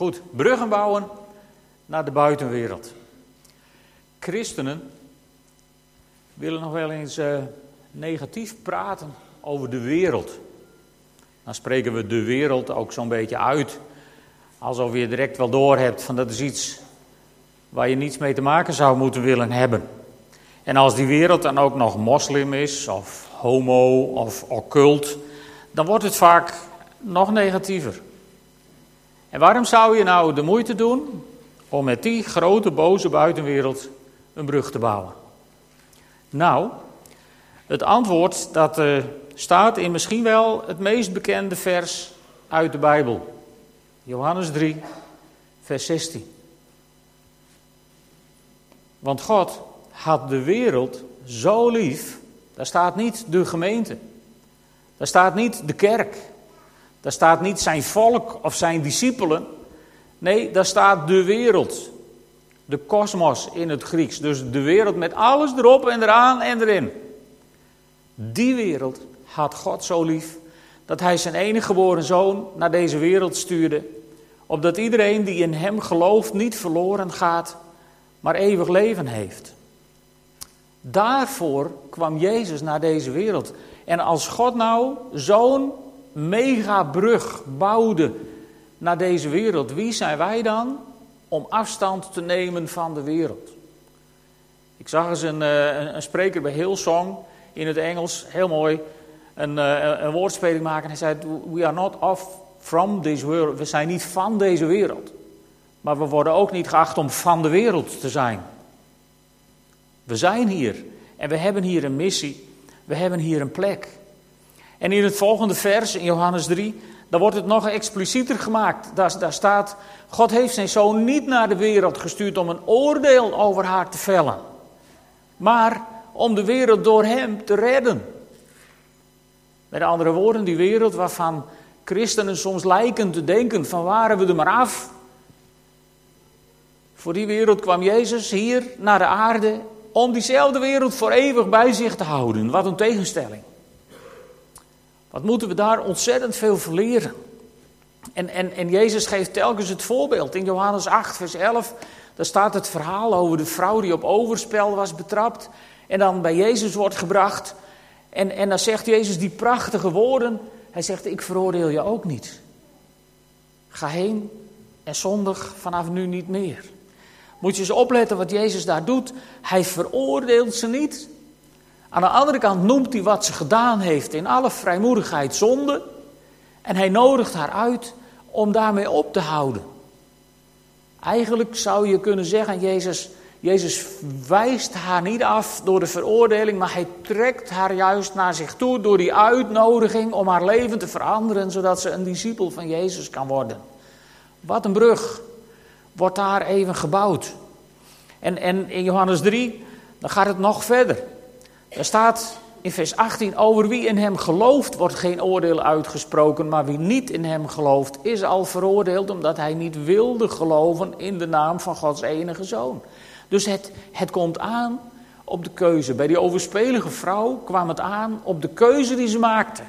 Goed, bruggen bouwen naar de buitenwereld. Christenen willen nog wel eens uh, negatief praten over de wereld. Dan spreken we de wereld ook zo'n beetje uit. Alsof je direct wel door hebt van dat is iets waar je niets mee te maken zou moeten willen hebben. En als die wereld dan ook nog moslim is, of homo, of occult, dan wordt het vaak nog negatiever. En waarom zou je nou de moeite doen om met die grote boze buitenwereld een brug te bouwen? Nou, het antwoord dat uh, staat in misschien wel het meest bekende vers uit de Bijbel. Johannes 3, vers 16. Want God had de wereld zo lief. Daar staat niet de gemeente. Daar staat niet de kerk. Daar staat niet zijn volk of zijn discipelen. Nee, daar staat de wereld. De kosmos in het Grieks. Dus de wereld met alles erop en eraan en erin. Die wereld had God zo lief dat hij zijn enige geboren zoon naar deze wereld stuurde. Opdat iedereen die in hem gelooft niet verloren gaat, maar eeuwig leven heeft. Daarvoor kwam Jezus naar deze wereld. En als God nou zo'n megabrug bouwde naar deze wereld, wie zijn wij dan om afstand te nemen van de wereld? Ik zag eens een, eh, spreker bij Hillsong in het Engels, heel mooi, een, een, een woordspeling maken. Hij zei: We are not off from this world. We zijn niet van deze wereld. Maar we worden ook niet geacht om van de wereld te zijn. We zijn hier en we hebben hier een missie. We hebben hier een plek. En in het volgende vers, in Johannes 3, dan wordt het nog explicieter gemaakt. Daar, staat, God heeft zijn zoon niet naar de wereld gestuurd om een oordeel over haar te vellen. Maar om de wereld door hem te redden. Met andere woorden, die wereld waarvan christenen soms lijken te denken van waren we er maar af. Voor die wereld kwam Jezus hier naar de aarde om diezelfde wereld voor eeuwig bij zich te houden. Wat een tegenstelling. Wat moeten we daar ontzettend veel verleren. En, en, en Jezus geeft telkens het voorbeeld. In Johannes 8, vers 11, daar staat het verhaal over de vrouw die op overspel was betrapt. En dan bij Jezus wordt gebracht. En, en dan zegt Jezus die prachtige woorden. Hij zegt, ik veroordeel je ook niet. Ga heen en zondig vanaf nu niet meer. Moet je eens opletten wat Jezus daar doet. Hij veroordeelt ze niet. Aan de andere kant noemt hij wat ze gedaan heeft in alle vrijmoedigheid zonde. En hij nodigt haar uit om daarmee op te houden. Eigenlijk zou je kunnen zeggen, Jezus, Jezus wijst haar niet af door de veroordeling, maar hij trekt haar juist naar zich toe door die uitnodiging om haar leven te veranderen, zodat ze een discipel van Jezus kan worden. Wat een brug wordt daar even gebouwd. En, en in Johannes 3, dan gaat het nog verder. Er staat in vers 18, over wie in hem gelooft wordt geen oordeel uitgesproken, maar wie niet in hem gelooft is al veroordeeld omdat hij niet wilde geloven in de naam van Gods enige zoon. Dus het, het komt aan op de keuze. Bij die overspelige vrouw kwam het aan op de keuze die ze maakte.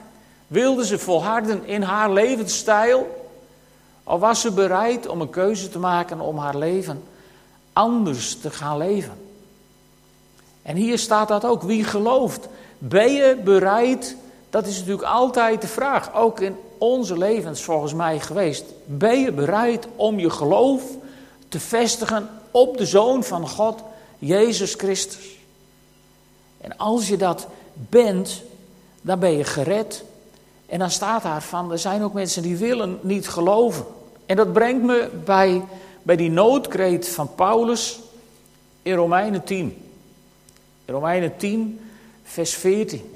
Wilde ze volharden in haar levensstijl? Of was ze bereid om een keuze te maken om haar leven anders te gaan leven? En hier staat dat ook. Wie gelooft? Ben je bereid? Dat is natuurlijk altijd de vraag. Ook in onze levens volgens mij geweest. Ben je bereid om je geloof te vestigen op de Zoon van God, Jezus Christus? En als je dat bent, dan ben je gered. En dan staat daar van, er zijn ook mensen die willen niet geloven. En dat brengt me bij, bij die noodkreet van Paulus in Romeinen 10. In Romeinen 10, vers 14.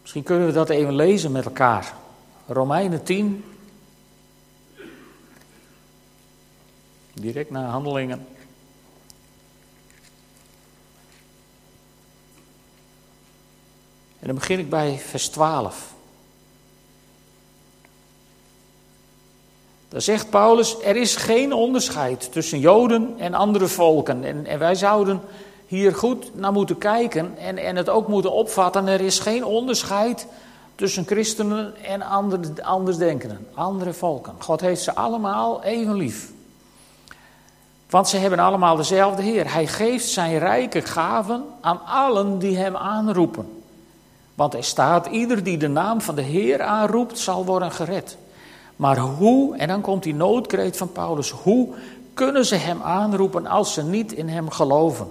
Misschien kunnen we dat even lezen met elkaar. Romeinen 10. Direct na handelingen. En dan begin ik bij vers 12. Daar zegt Paulus, er is geen onderscheid tussen Joden en andere volken. En, en, wij zouden hier goed naar moeten kijken en, en het ook moeten opvatten. Er is geen onderscheid tussen christenen en andere, andersdenkenden, andere volken. God heeft ze allemaal even lief. Want ze hebben allemaal dezelfde Heer. Hij geeft zijn rijke gaven aan allen die hem aanroepen. Want er staat, ieder die de naam van de Heer aanroept, zal worden gered. Maar hoe, en dan komt die noodkreet van Paulus, hoe kunnen ze hem aanroepen als ze niet in hem geloven?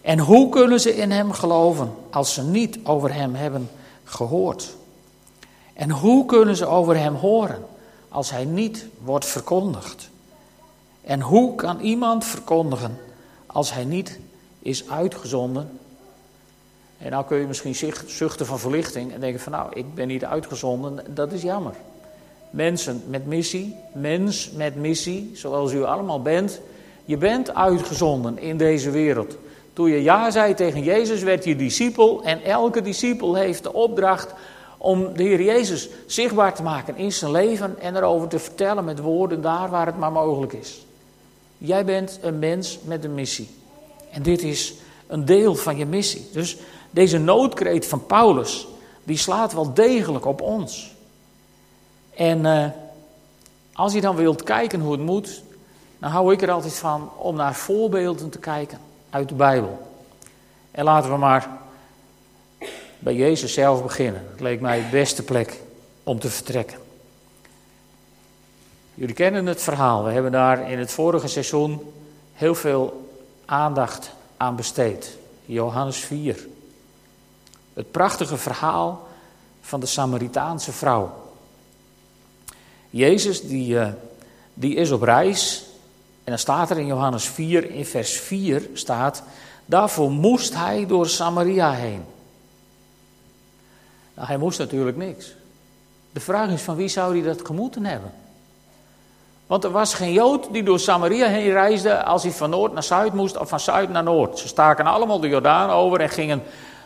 En hoe kunnen ze in hem geloven als ze niet over hem hebben gehoord? En hoe kunnen ze over hem horen als hij niet wordt verkondigd? En hoe kan iemand verkondigen als hij niet is uitgezonden? En nou kun je misschien zuchten van verlichting en denken van nou, ik ben niet uitgezonden, dat is jammer. Mensen met missie, mens met missie, zoals u allemaal bent, je bent uitgezonden in deze wereld. Toen je ja zei tegen Jezus, werd je discipel en elke discipel heeft de opdracht om de Heer Jezus zichtbaar te maken in zijn leven en erover te vertellen met woorden daar waar het maar mogelijk is. Jij bent een mens met een missie. En dit is een deel van je missie. Dus deze noodkreet van Paulus, die slaat wel degelijk op ons. En uh, als je dan wilt kijken hoe het moet, dan hou ik er altijd van om naar voorbeelden te kijken uit de Bijbel. En laten we maar bij Jezus zelf beginnen. Dat leek mij de beste plek om te vertrekken. Jullie kennen het verhaal. We hebben daar in het vorige seizoen heel veel aandacht aan besteed. Johannes 4. Het prachtige verhaal van de Samaritaanse vrouw. Jezus die, uh, die is op reis. En dan staat er in Johannes 4, in vers 4 staat... Daarvoor moest hij door Samaria heen. Nou, hij moest natuurlijk niks. De vraag is van wie zou hij dat gemoeten hebben? Want er was geen Jood die door Samaria heen reisde als hij van noord naar zuid moest of van zuid naar noord. Ze staken allemaal de Jordaan over en gingen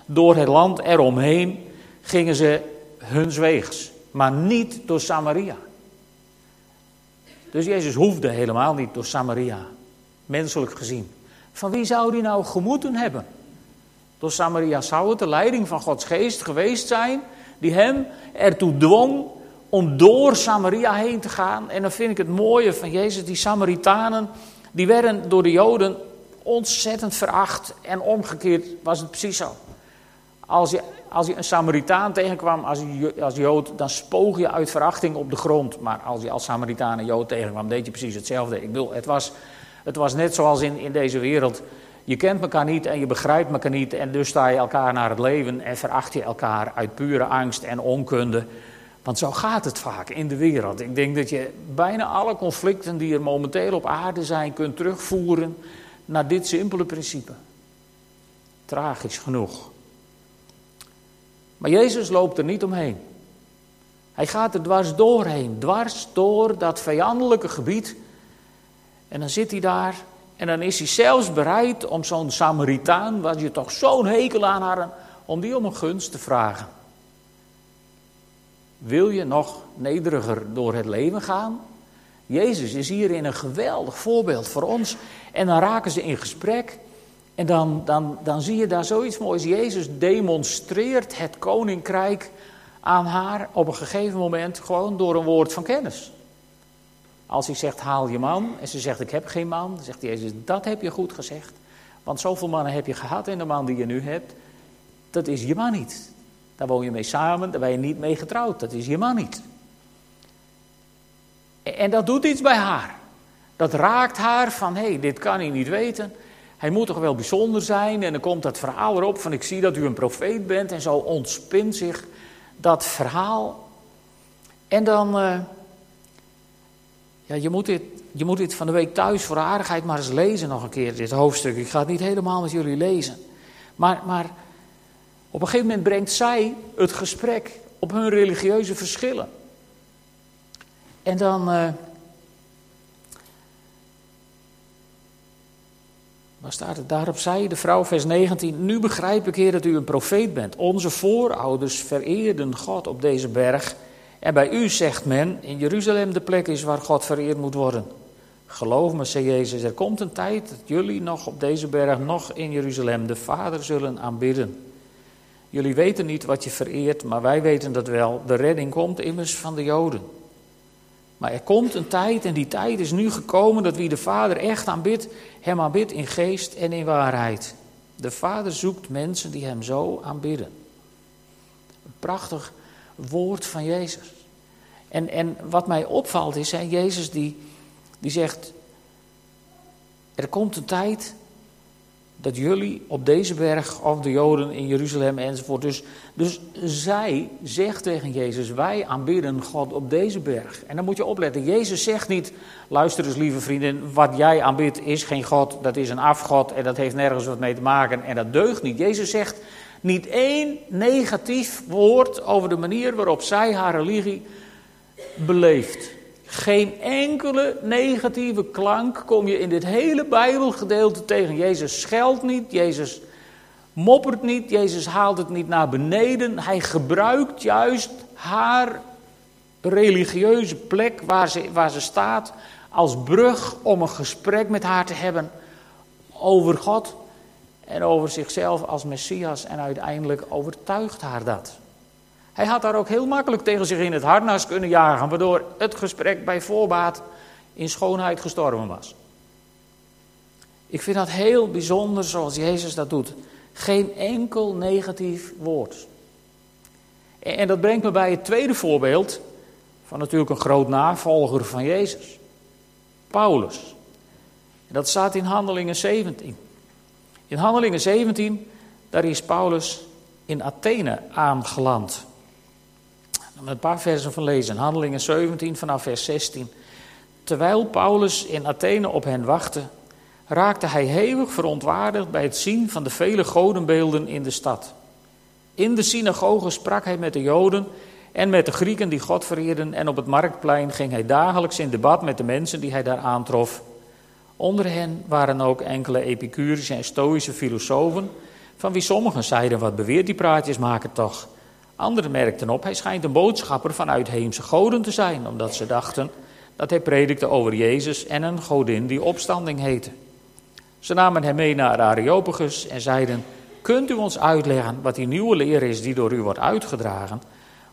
door het land eromheen, gingen ze huns weegs. Maar niet door Samaria. Dus Jezus hoefde helemaal niet door Samaria, menselijk gezien. Van wie zou hij nou gemoeten hebben? Door Samaria zou het de leiding van Gods geest geweest zijn, die hem ertoe dwong om door Samaria heen te gaan. En dan vind ik het mooie van Jezus, die Samaritanen, die werden door de Joden ontzettend veracht. En omgekeerd was het precies zo. Als je, als je een Samaritaan tegenkwam als, als Jood, dan spoog je uit verachting op de grond. Maar als je als Samaritaan een Jood tegenkwam, deed je precies hetzelfde. Ik bedoel, het was, het was net zoals in, in deze wereld. Je kent elkaar niet en je begrijpt elkaar niet. En dus sta je elkaar naar het leven en veracht je elkaar uit pure angst en onkunde. Want zo gaat het vaak in de wereld. Ik denk dat je bijna alle conflicten die er momenteel op aarde zijn kunt terugvoeren naar dit simpele principe. Tragisch genoeg. Maar Jezus loopt er niet omheen. Hij gaat er dwars doorheen, dwars door dat vijandelijke gebied. En dan zit hij daar en dan is hij zelfs bereid om zo'n Samaritaan, waar je toch zo'n hekel aan had, om die om een gunst te vragen. Wil je nog nederiger door het leven gaan? Jezus is hierin een geweldig voorbeeld voor ons. En dan raken ze in gesprek. En dan, dan, dan zie je daar zoiets moois. Jezus demonstreert het koninkrijk aan haar op een gegeven moment gewoon door een woord van kennis. Als hij zegt, haal je man, en ze zegt, ik heb geen man, dan zegt Jezus, dat heb je goed gezegd. Want zoveel mannen heb je gehad en de man die je nu hebt, dat is je man niet. Daar woon je mee samen, daar ben je niet mee getrouwd. Dat is je man niet. En dat doet iets bij haar. Dat raakt haar van, hé, hey, dit kan hij niet weten. Hij moet toch wel bijzonder zijn. En dan komt dat verhaal erop van, ik zie dat u een profeet bent. En zo ontspint zich dat verhaal. En dan, uh, ja, je moet, dit, je moet dit van de week thuis voor aardigheid maar eens lezen nog een keer, dit hoofdstuk. Ik ga het niet helemaal met jullie lezen. Maar, maar op een gegeven moment brengt zij het gesprek op hun religieuze verschillen. En dan. Uh, waar staat? Daarop zei de vrouw, vers 19: Nu begrijp ik, Heer, dat u een profeet bent. Onze voorouders vereerden God op deze berg. En bij u zegt men: In Jeruzalem de plek is waar God vereerd moet worden. Geloof me, zei Jezus, er komt een tijd dat jullie nog op deze berg, nog in Jeruzalem, de Vader zullen aanbidden. Jullie weten niet wat je vereert, maar wij weten dat wel. De redding komt immers van de Joden. Maar er komt een tijd, en die tijd is nu gekomen, dat wie de Vader echt aanbidt, hem aanbidt in geest en in waarheid. De Vader zoekt mensen die hem zo aanbidden. Een prachtig woord van Jezus. En, en wat mij opvalt is, hè, Jezus die, die zegt, er komt een tijd dat jullie op deze berg, of de Joden in Jeruzalem enzovoort. Dus, dus zij zegt tegen Jezus: Wij aanbidden God op deze berg. En dan moet je opletten: Jezus zegt niet, luister eens lieve vrienden, wat jij aanbidt is geen God, dat is een afgod en dat heeft nergens wat mee te maken en dat deugt niet. Jezus zegt niet één negatief woord over de manier waarop zij haar religie beleeft. Geen enkele negatieve klank kom je in dit hele Bijbelgedeelte tegen. Jezus scheldt niet, Jezus moppert niet, Jezus haalt het niet naar beneden. Hij gebruikt juist haar religieuze plek waar ze, waar ze staat als brug om een gesprek met haar te hebben over God en over zichzelf als Messias. En uiteindelijk overtuigt haar dat. Hij had daar ook heel makkelijk tegen zich in het harnas kunnen jagen, waardoor het gesprek bij voorbaat in schoonheid gestorven was. Ik vind dat heel bijzonder zoals Jezus dat doet. Geen enkel negatief woord. En dat brengt me bij het tweede voorbeeld van natuurlijk een groot navolger van Jezus. Paulus. dat staat in Handelingen 17. In Handelingen 17, daar is Paulus in Athene aangeland een paar versen van lezen. Handelingen 17 vanaf vers 16. Terwijl Paulus in Athene op hen wachtte, raakte hij hevig verontwaardigd bij het zien van de vele godenbeelden in de stad. In de synagoge sprak hij met de Joden en met de Grieken die God vereerden en op het marktplein ging hij dagelijks in debat met de mensen die hij daar aantrof. Onder hen waren ook enkele epicurische en stoïsche filosofen, van wie sommigen zeiden, wat beweert die praatjes maken toch? Anderen merkten op, hij schijnt een boodschapper vanuit heemse goden te zijn, omdat ze dachten dat hij predikte over Jezus en een godin die opstanding heette. Ze namen hem mee naar Areopagus en zeiden, kunt u ons uitleggen wat die nieuwe leer is die door u wordt uitgedragen?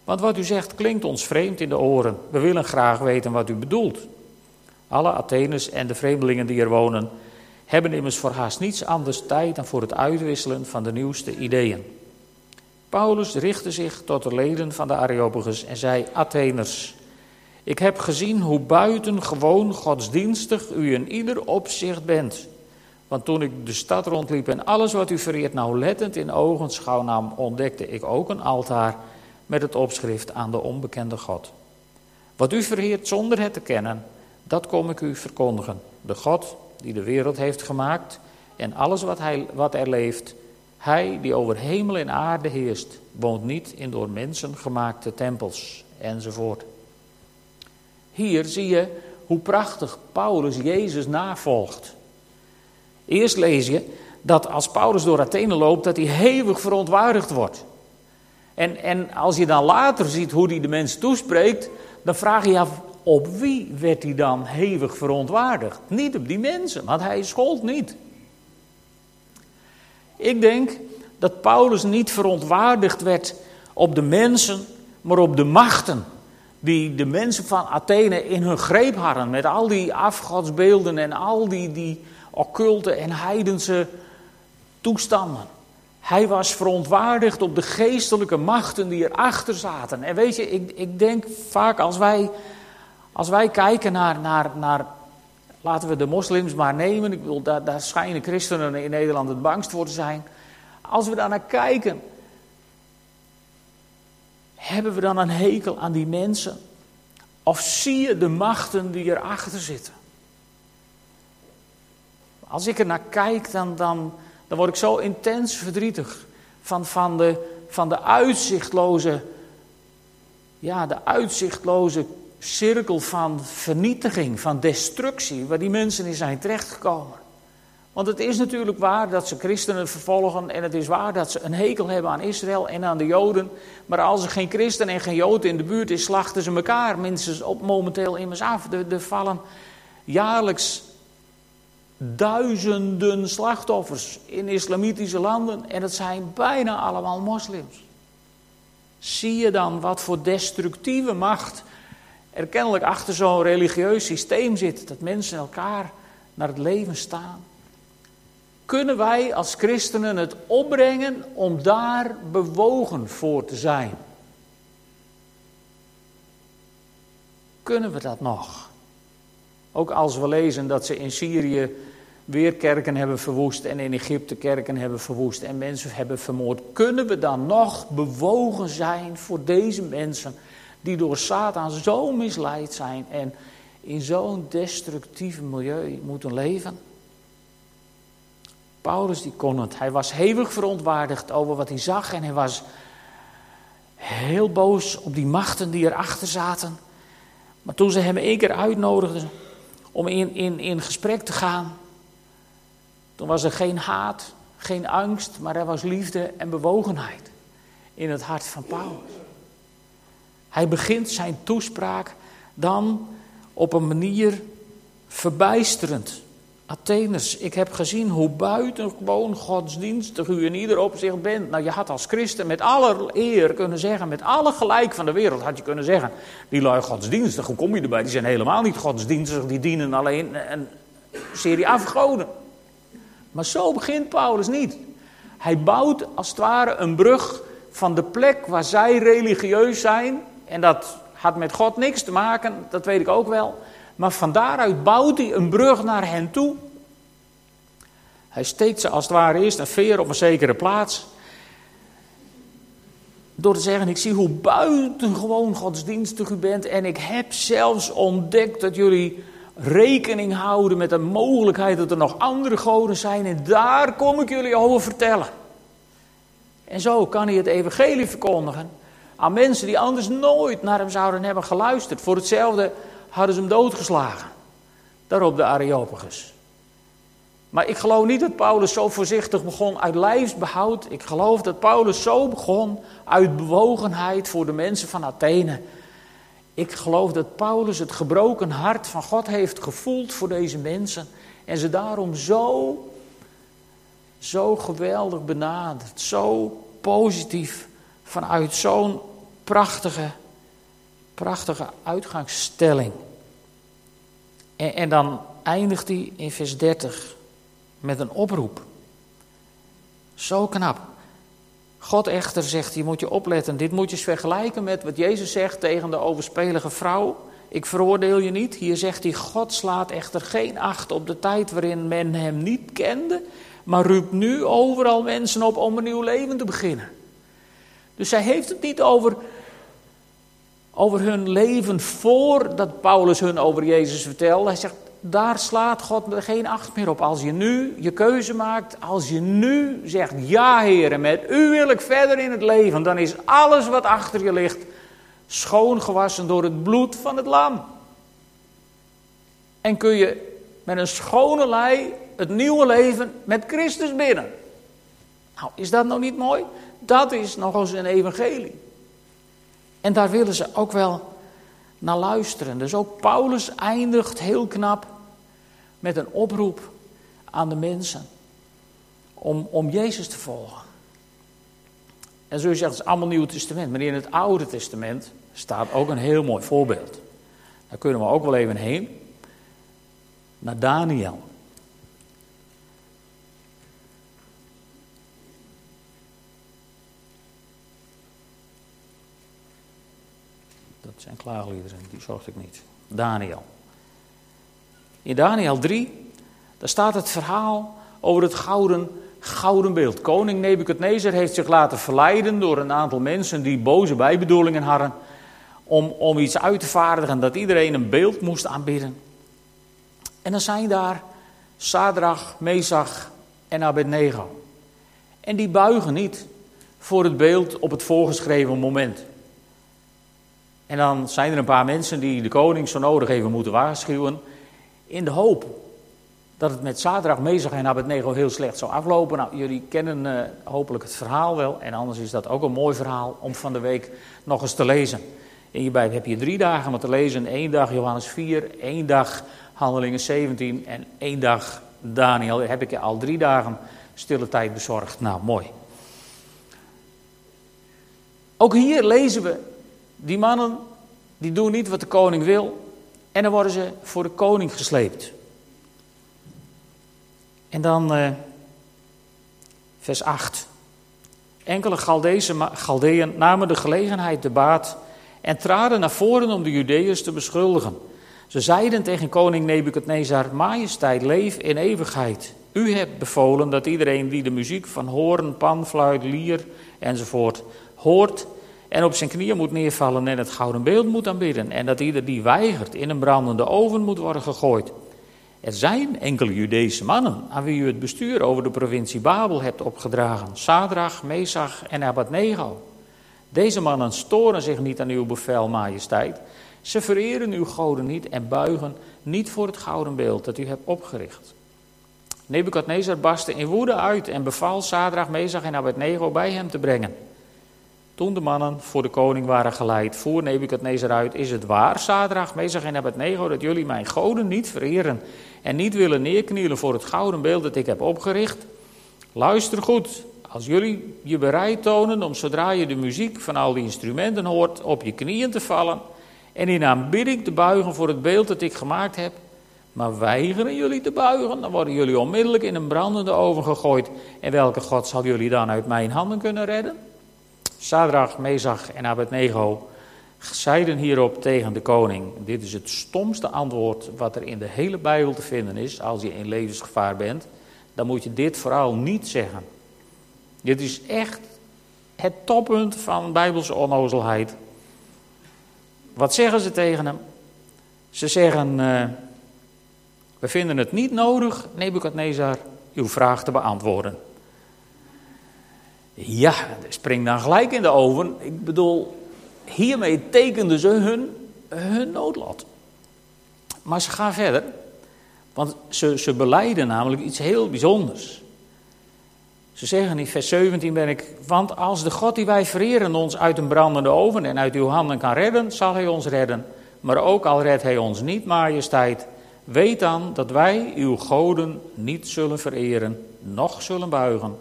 Want wat u zegt klinkt ons vreemd in de oren. We willen graag weten wat u bedoelt. Alle Atheners en de vreemdelingen die er wonen, hebben immers voor haast niets anders tijd dan voor het uitwisselen van de nieuwste ideeën. Paulus richtte zich tot de leden van de Areopagus en zei: Atheners, ik heb gezien hoe buitengewoon godsdienstig u in ieder opzicht bent. Want toen ik de stad rondliep en alles wat u vereert nauwlettend in ogenschouw nam, ontdekte ik ook een altaar met het opschrift aan de onbekende God. Wat u vereert zonder het te kennen, dat kom ik u verkondigen. De God die de wereld heeft gemaakt en alles wat, hij, wat er leeft, hij die over hemel en aarde heerst, woont niet in door mensen gemaakte tempels, enzovoort. Hier zie je hoe prachtig Paulus Jezus navolgt. Eerst lees je dat als Paulus door Athene loopt, dat hij hevig verontwaardigd wordt. En, en als je dan later ziet hoe hij de mensen toespreekt, dan vraag je je af, op wie werd hij dan hevig verontwaardigd? Niet op die mensen, want hij schold niet. Ik denk dat Paulus niet verontwaardigd werd op de mensen, maar op de machten. Die de mensen van Athene in hun greep hadden. Met al die afgodsbeelden en al die, die occulte en heidense toestanden. Hij was verontwaardigd op de geestelijke machten die erachter zaten. En weet je, ik, ik denk vaak als wij, als wij kijken naar, naar, naar Laten we de moslims maar nemen. Ik bedoel, daar, daar schijnen christenen in Nederland het bangst voor te zijn. Als we daar naar kijken, hebben we dan een hekel aan die mensen? Of zie je de machten die erachter zitten? Als ik er naar kijk, dan, dan, dan word ik zo intens verdrietig van, van, de, van de uitzichtloze, ja, de uitzichtloze cirkel van vernietiging, van destructie, waar die mensen in zijn terechtgekomen. Want het is natuurlijk waar dat ze christenen vervolgen en het is waar dat ze een hekel hebben aan Israël en aan de Joden. Maar als er geen christen en geen Joden in de buurt is, slachten ze elkaar minstens op momenteel immers af. Er, er vallen jaarlijks duizenden slachtoffers in islamitische landen en het zijn bijna allemaal moslims. Zie je dan wat voor destructieve macht er kennelijk achter zo'n religieus systeem zit, dat mensen elkaar naar het leven staan? Kunnen wij als christenen het opbrengen om daar bewogen voor te zijn? Kunnen we dat nog? Ook als we lezen dat ze in Syrië weer kerken hebben verwoest en in Egypte kerken hebben verwoest en mensen hebben vermoord. Kunnen we dan nog bewogen zijn voor deze mensen die door Satan zo misleid zijn en in zo'n destructief milieu moeten leven? Paulus die kon het. Hij was hevig verontwaardigd over wat hij zag en hij was heel boos op die machten die erachter zaten. Maar toen ze hem één keer uitnodigden om in, in, in gesprek te gaan, toen was er geen haat, geen angst, maar er was liefde en bewogenheid in het hart van Paulus. Hij begint zijn toespraak dan op een manier verbijsterend. Atheners, ik heb gezien hoe buitengewoon godsdienstig u in ieder opzicht bent. Nou, je had als christen met alle eer kunnen zeggen, met alle gelijk van de wereld had je kunnen zeggen. Die lui godsdienstig, hoe kom je erbij? Die zijn helemaal niet godsdienstig, die dienen alleen een serie afgoden. Maar zo begint Paulus niet. Hij bouwt als het ware een brug van de plek waar zij religieus zijn. En dat had met God niks te maken, dat weet ik ook wel. Maar van daaruit bouwt hij een brug naar hen toe. Hij steekt ze als het ware eerst een veer op een zekere plaats. Door te zeggen, ik zie hoe buitengewoon godsdienstig u bent. En ik heb zelfs ontdekt dat jullie rekening houden met de mogelijkheid dat er nog andere goden zijn. En daar kom ik jullie over vertellen. En zo kan hij het evangelie verkondigen aan mensen die anders nooit naar hem zouden hebben geluisterd. Voor hetzelfde hadden ze hem doodgeslagen. Daarop de Areopagus. Maar ik geloof niet dat Paulus zo voorzichtig begon uit lijfsbehoud. Ik geloof dat Paulus zo begon uit bewogenheid voor de mensen van Athene. Ik geloof dat Paulus het gebroken hart van God heeft gevoeld voor deze mensen. En ze daarom zo, zo geweldig benadert. Zo positief vanuit zo'n prachtige, prachtige uitgangsstelling. En, en dan eindigt hij in vers 30 met een oproep. Zo knap. God echter zegt, je moet je opletten. Dit moet je vergelijken met wat Jezus zegt tegen de overspelige vrouw. Ik veroordeel je niet. Hier zegt hij, God slaat echter geen acht op de tijd waarin men hem niet kende. Maar roept nu overal mensen op om een nieuw leven te beginnen. Dus hij heeft het niet over, over hun leven voordat Paulus hun over Jezus vertelde. Hij zegt, daar slaat God geen acht meer op. Als je nu je keuze maakt, als je nu zegt, ja heren, met u wil ik verder in het leven, dan is alles wat achter je ligt schoongewassen door het bloed van het lam. En kun je met een schone lei het nieuwe leven met Christus binnen. Nou, is dat nou niet mooi? Dat is nog eens een evangelie. En daar willen ze ook wel naar luisteren. Dus ook Paulus eindigt heel knap met een oproep aan de mensen om, om Jezus te volgen. En zo zegt, het is allemaal Nieuw Testament. Maar in het Oude Testament staat ook een heel mooi voorbeeld. Daar kunnen we ook wel even heen. Naar Daniel. Zijn klaagliederen, die zocht ik niet. Daniel. In Daniel 3, daar staat het verhaal over het gouden, gouden beeld. Koning Nebukadnezar heeft zich laten verleiden door een aantal mensen die boze bijbedoelingen hadden. Om, om iets uit te vaardigen dat iedereen een beeld moest aanbidden. En dan zijn daar Sadrach, Mesach en Abednego. En die buigen niet voor het beeld op het voorgeschreven moment. En dan zijn er een paar mensen die de koning zo nodig even moeten waarschuwen. In de hoop dat het met Zaterdag, Mezag en Abednego heel slecht zou aflopen. Nou, jullie kennen uh, hopelijk het verhaal wel. En anders is dat ook een mooi verhaal om van de week nog eens te lezen. In je Bijbel heb je drie dagen om te lezen. Eén dag Johannes 4, één dag Handelingen 17 en één dag Daniel, heb ik je al drie dagen stille tijd bezorgd. Nou, mooi. Ook hier lezen we, die mannen, die doen niet wat de koning wil. En dan worden ze voor de koning gesleept. En dan uh, vers 8. Enkele Galdeën namen de gelegenheid te baat en traden naar voren om de Judeërs te beschuldigen. Ze zeiden tegen koning Nebukadnezar, majesteit, leef in eeuwigheid. U hebt bevolen dat iedereen die de muziek van hoorn, panfluit, lier enzovoort hoort en op zijn knieën moet neervallen en het gouden beeld moet aanbidden. En dat ieder die weigert in een brandende oven moet worden gegooid. Er zijn enkele Judese mannen aan wie u het bestuur over de provincie Babel hebt opgedragen. Sadrach, Mesach en Abednego. Deze mannen storen zich niet aan uw bevel, majesteit. Ze vereren uw goden niet en buigen niet voor het gouden beeld dat u hebt opgericht. Nebukadnezar barstte in woede uit en beval Sadrach, Mesach en Abednego bij hem te brengen. Toen de mannen voor de koning waren geleid, voer Nebukadnezar uit: Is het waar, Sadrach, Mesach en Abednego, dat jullie mijn goden niet vereren en niet willen neerknielen voor het gouden beeld dat ik heb opgericht? Luister goed, als jullie je bereid tonen om zodra je de muziek van al die instrumenten hoort, op je knieën te vallen en in aanbidding te buigen voor het beeld dat ik gemaakt heb, maar weigeren jullie te buigen, dan worden jullie onmiddellijk in een brandende oven gegooid. En welke God zal jullie dan uit mijn handen kunnen redden? Sadrach, Mezach en Abednego zeiden hierop tegen de koning. Dit is het stomste antwoord wat er in de hele Bijbel te vinden is. Als je in levensgevaar bent, dan moet je dit vooral niet zeggen. Dit is echt het toppunt van Bijbelse onnozelheid. Wat zeggen ze tegen hem? Ze zeggen: uh, We vinden het niet nodig, Nebukadnezar, uw vraag te beantwoorden. Ja, spring dan gelijk in de oven. Ik bedoel, hiermee tekenden ze hun, hun noodlot. Maar ze gaan verder, want ze, ze beleiden namelijk iets heel bijzonders. Ze zeggen in vers 17 ben ik, want als de God die wij vereren ons uit een brandende oven en uit uw handen kan redden, zal hij ons redden. Maar ook al redt hij ons niet, majesteit, weet dan dat wij uw goden niet zullen vereren, noch zullen buigen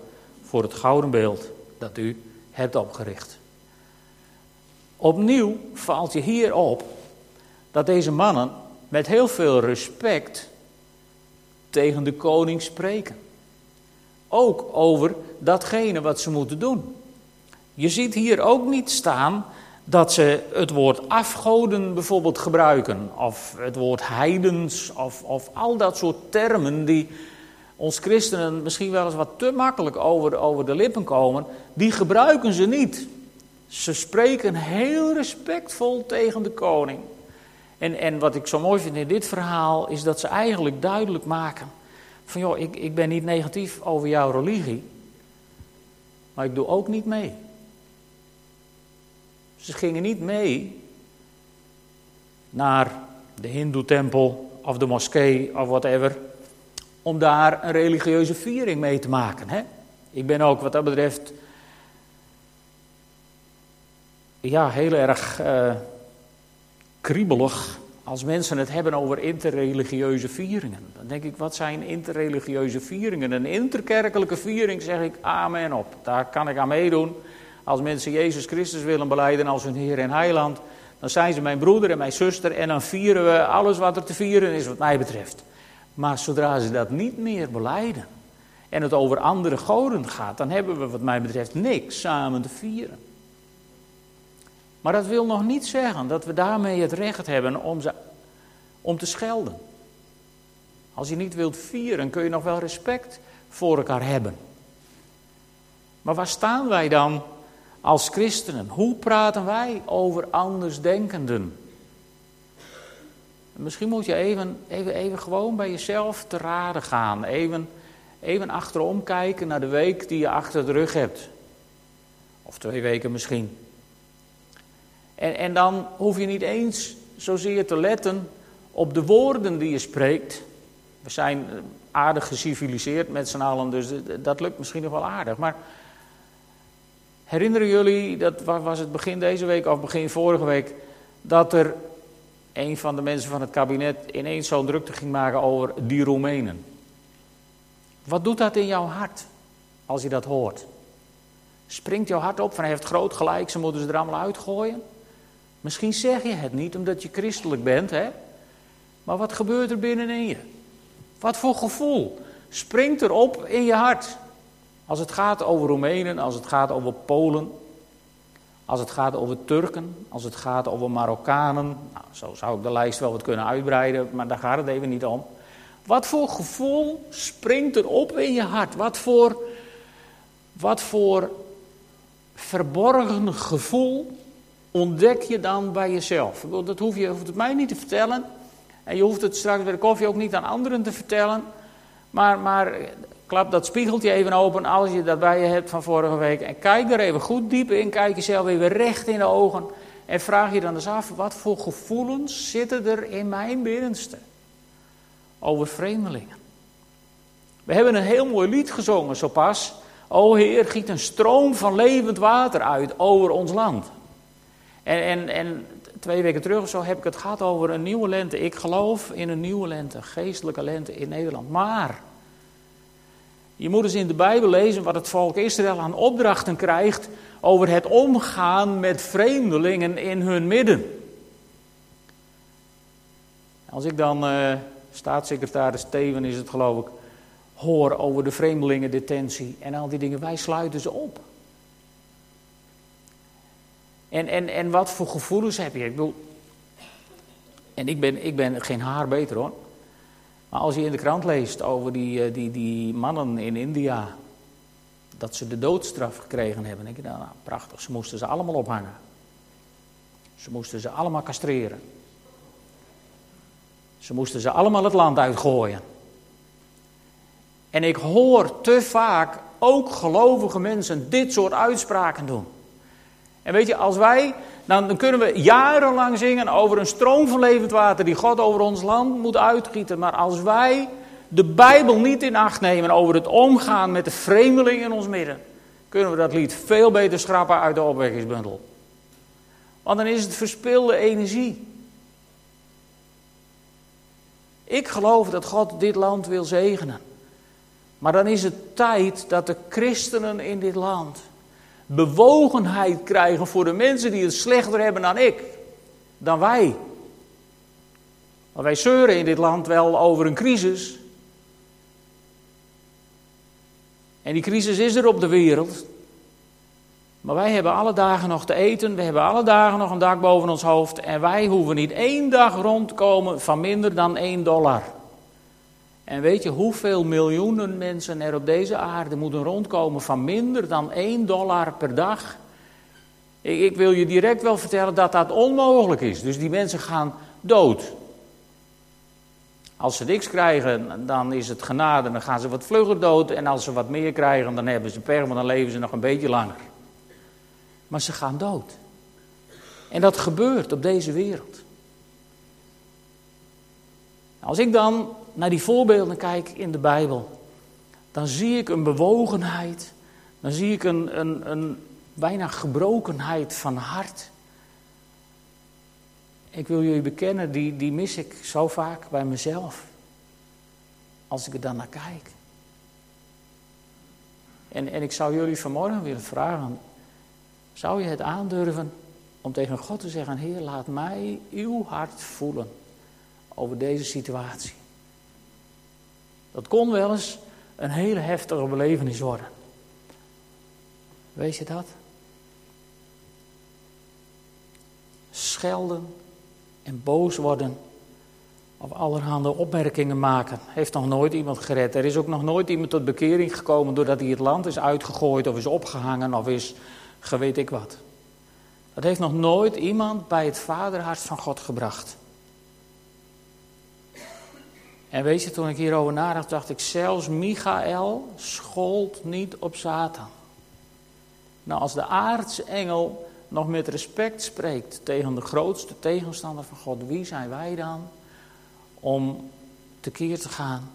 voor het gouden beeld dat u hebt opgericht. Opnieuw valt je hier op dat deze mannen met heel veel respect tegen de koning spreken. Ook over datgene wat ze moeten doen. Je ziet hier ook niet staan dat ze het woord afgoden bijvoorbeeld gebruiken, of het woord heidens, of, of al dat soort termen die ons christenen misschien wel eens wat te makkelijk over, over de lippen komen, die gebruiken ze niet. Ze spreken heel respectvol tegen de koning. En, en wat ik zo mooi vind in dit verhaal is dat ze eigenlijk duidelijk maken van joh, ik, ik ben niet negatief over jouw religie, maar ik doe ook niet mee. Ze gingen niet mee naar de Hindoe-tempel of de moskee of whatever om daar een religieuze viering mee te maken. Hè? Ik ben ook wat dat betreft ja, heel erg uh, kriebelig als mensen het hebben over interreligieuze vieringen. Dan denk ik, wat zijn interreligieuze vieringen? Een interkerkelijke viering, zeg ik amen op. Daar kan ik aan meedoen. Als mensen Jezus Christus willen beleiden als hun Heer en Heiland, dan zijn ze mijn broeder en mijn zuster en dan vieren we alles wat er te vieren is wat mij betreft. Maar zodra ze dat niet meer beleiden en het over andere goden gaat, dan hebben we wat mij betreft niks samen te vieren. Maar dat wil nog niet zeggen dat we daarmee het recht hebben om, ze, om te schelden. Als je niet wilt vieren, kun je nog wel respect voor elkaar hebben. Maar waar staan wij dan als christenen? Hoe praten wij over andersdenkenden? Misschien moet je even, even, even gewoon bij jezelf te raden gaan. Even, even achterom kijken naar de week die je achter de rug hebt. Of twee weken misschien. En, en dan hoef je niet eens zozeer te letten op de woorden die je spreekt. We zijn aardig geciviliseerd met z'n allen, dus dat lukt misschien nog wel aardig. Maar herinneren jullie, dat was het begin deze week of begin vorige week, dat er een van de mensen van het kabinet ineens zo'n drukte ging maken over die Roemenen. Wat doet dat in jouw hart als je dat hoort? Springt jouw hart op van hij heeft groot gelijk, ze moeten ze er allemaal uitgooien? Misschien zeg je het niet omdat je christelijk bent, hè? Maar wat gebeurt er binnenin je? Wat voor gevoel springt er op in je hart? Als het gaat over Roemenen, als het gaat over Polen, als het gaat over Turken, als het gaat over Marokkanen. Nou, zo zou ik de lijst wel wat kunnen uitbreiden, maar daar gaat het even niet om. Wat voor gevoel springt er op in je hart? Wat voor, wat voor verborgen gevoel ontdek je dan bij jezelf? Dat hoef je hoeft het mij niet te vertellen. En je hoeft het straks bij de koffie ook niet aan anderen te vertellen. Maar, maar klap dat spiegeltje even open als je dat bij je hebt van vorige week. En kijk er even goed diep in. Kijk jezelf even recht in de ogen. En vraag je dan eens af, wat voor gevoelens zitten er in mijn binnenste? Over vreemdelingen. We hebben een heel mooi lied gezongen zo pas. O Heer, giet een stroom van levend water uit over ons land. En, en, en twee weken terug of zo heb ik het gehad over een nieuwe lente. Ik geloof in een nieuwe lente, geestelijke lente in Nederland. Maar je moet eens in de Bijbel lezen wat het volk Israël aan opdrachten krijgt over het omgaan met vreemdelingen in hun midden. Als ik dan, uh, staatssecretaris Steven is het geloof ik, hoor over de vreemdelingendetentie en al die dingen, wij sluiten ze op. En, en, en wat voor gevoelens heb je? Ik bedoel, en ik ben, ik ben geen haar beter hoor. Maar als je in de krant leest over die, eh, die, die mannen in India, dat ze de doodstraf gekregen hebben, denk je, nou, nou prachtig, ze moesten ze allemaal ophangen. Ze moesten ze allemaal castreren. Ze moesten ze allemaal het land uitgooien. En ik hoor te vaak ook gelovige mensen dit soort uitspraken doen. En weet je, als wij, dan, dan kunnen we jarenlang zingen over een stroom van levend water die God over ons land moet uitgieten. Maar als wij de Bijbel niet in acht nemen over het omgaan met de vreemdeling in ons midden, kunnen we dat lied veel beter schrappen uit de opwekkingsbundel. Want dan is het verspilde energie. Ik geloof dat God dit land wil zegenen. Maar dan is het tijd dat de christenen in dit land bewogenheid krijgen voor de mensen die het slechter hebben dan ik, dan wij. Want wij zeuren in dit land wel over een crisis. En die crisis is er op de wereld. Maar wij hebben alle dagen nog te eten, we hebben alle dagen nog een dak boven ons hoofd en wij hoeven niet één dag rondkomen van minder dan één dollar. En weet je hoeveel miljoenen mensen er op deze aarde moeten rondkomen van minder dan 1 dollar per dag? Ik, ik, wil je direct wel vertellen dat dat onmogelijk is. Dus die mensen gaan dood. Als ze niks krijgen, dan is het genade, dan gaan ze wat vlugger dood. En als ze wat meer krijgen, dan hebben ze maar dan leven ze nog een beetje langer. Maar ze gaan dood. En dat gebeurt op deze wereld. Als ik dan naar die voorbeelden kijk in de Bijbel, dan zie ik een bewogenheid, dan zie ik een, een, een bijna gebrokenheid van hart. Ik wil jullie bekennen, die, die mis ik zo vaak bij mezelf. Als ik er dan naar kijk. En, en ik zou jullie vanmorgen willen vragen: zou je het aandurven om tegen God te zeggen: Heer, laat mij uw hart voelen over deze situatie? Dat kon wel eens een hele heftige belevenis worden. Weet je dat? Schelden en boos worden of allerhande opmerkingen maken, heeft nog nooit iemand gered. Er is ook nog nooit iemand tot bekering gekomen doordat hij het land is uitgegooid of is opgehangen of is gewet ik wat. Dat heeft nog nooit iemand bij het vaderhart van God gebracht. En weet je, toen ik hierover nadacht, dacht ik, zelfs Michael schold niet op Satan. Nou, als de aartsengel nog met respect spreekt tegen de grootste tegenstander van God, wie zijn wij dan om tekeer te gaan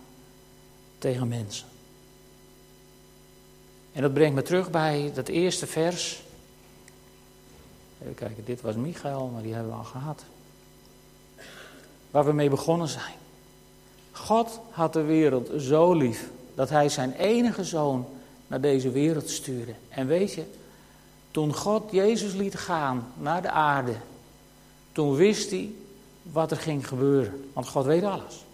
tegen mensen? En dat brengt me terug bij dat eerste vers. Even kijken, dit was Michael, maar die hebben we al gehad. Waar we mee begonnen zijn. God had de wereld zo lief dat hij zijn enige zoon naar deze wereld stuurde. En weet je, toen God Jezus liet gaan naar de aarde, toen wist hij wat er ging gebeuren. Want God weet alles.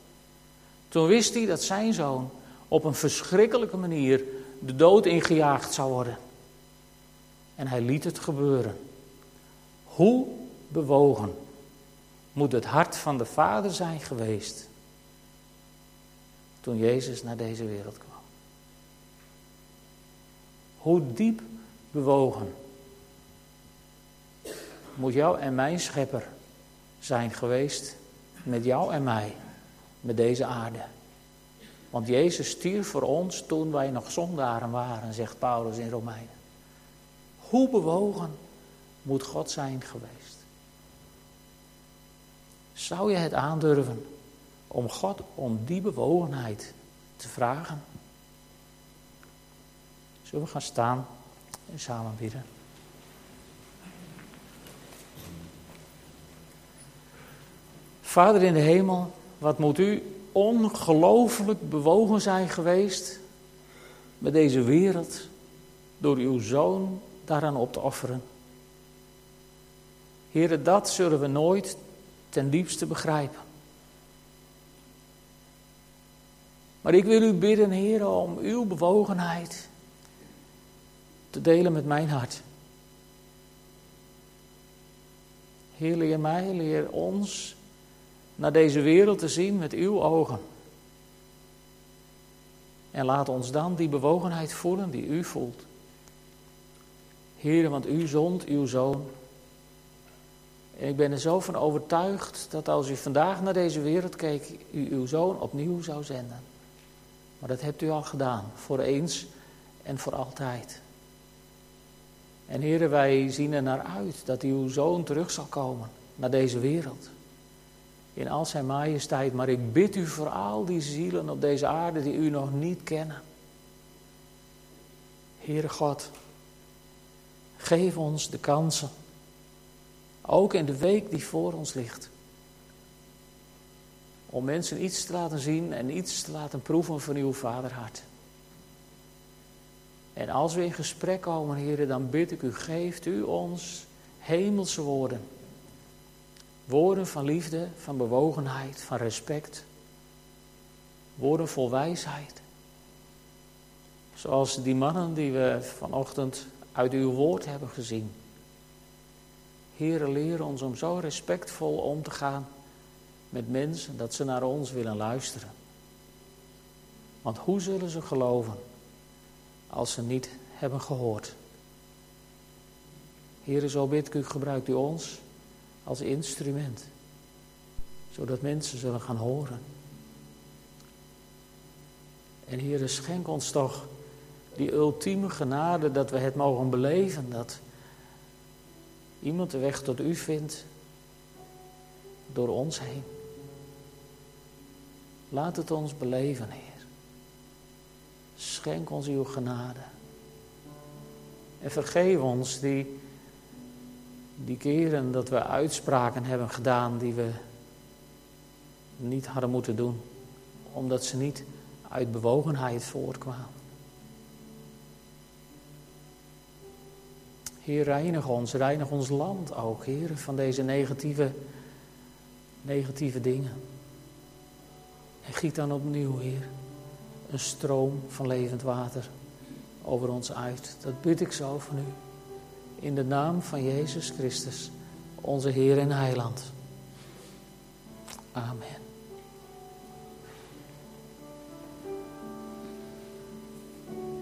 Toen wist hij dat zijn zoon op een verschrikkelijke manier de dood ingejaagd zou worden. En hij liet het gebeuren. Hoe bewogen moet het hart van de Vader zijn geweest toen Jezus naar deze wereld kwam? Hoe diep bewogen moet jou en mijn schepper zijn geweest met jou en mij, met deze aarde? Want Jezus stierf voor ons toen wij nog zondaren waren, zegt Paulus in Romeinen. Hoe bewogen moet God zijn geweest? Zou je het aandurven om God om die bewogenheid te vragen? Zullen we gaan staan en samen bidden? Vader in de hemel, wat moet u ongelooflijk bewogen zijn geweest met deze wereld door uw zoon daaraan op te offeren. Heren, dat zullen we nooit ten diepste begrijpen. Maar ik wil u bidden, heren, om uw bewogenheid te delen met mijn hart. Heer, leer mij, leer ons naar deze wereld te zien met uw ogen. En laat ons dan die bewogenheid voelen die u voelt. Heer, want u zond uw zoon. En ik ben er zo van overtuigd dat als u vandaag naar deze wereld keek, u uw zoon opnieuw zou zenden. Maar dat hebt u al gedaan, voor eens en voor altijd. En heren, wij zien er naar uit dat uw zoon terug zal komen naar deze wereld in al zijn majesteit. Maar ik bid u voor al die zielen op deze aarde die u nog niet kennen. Heere God, geef ons de kansen, ook in de week die voor ons ligt, om mensen iets te laten zien en iets te laten proeven van uw vaderhart. En als we in gesprek komen, heren, dan bid ik u, geeft u ons hemelse woorden Woorden van liefde, van bewogenheid, van respect. Woorden vol wijsheid. Zoals die mannen die we vanochtend uit uw woord hebben gezien. Heren, leer ons om zo respectvol om te gaan met mensen dat ze naar ons willen luisteren. Want hoe zullen ze geloven als ze niet hebben gehoord? Heren, zo bid ik gebruikt u ons als instrument. Zodat mensen zullen gaan horen. En Heer, schenk ons toch die ultieme genade dat we het mogen beleven. Dat iemand de weg tot u vindt door ons heen. Laat het ons beleven, Heer. Schenk ons uw genade. En vergeef ons die die keren dat we uitspraken hebben gedaan die we niet hadden moeten doen, omdat ze niet uit bewogenheid voortkwamen. Heer, reinig ons, reinig ons land ook, Heer, van deze negatieve, negatieve dingen. En giet dan opnieuw, Heer, een stroom van levend water over ons uit. Dat bid ik zo van u. In de naam van Jezus Christus, onze Heer en Heiland. Amen.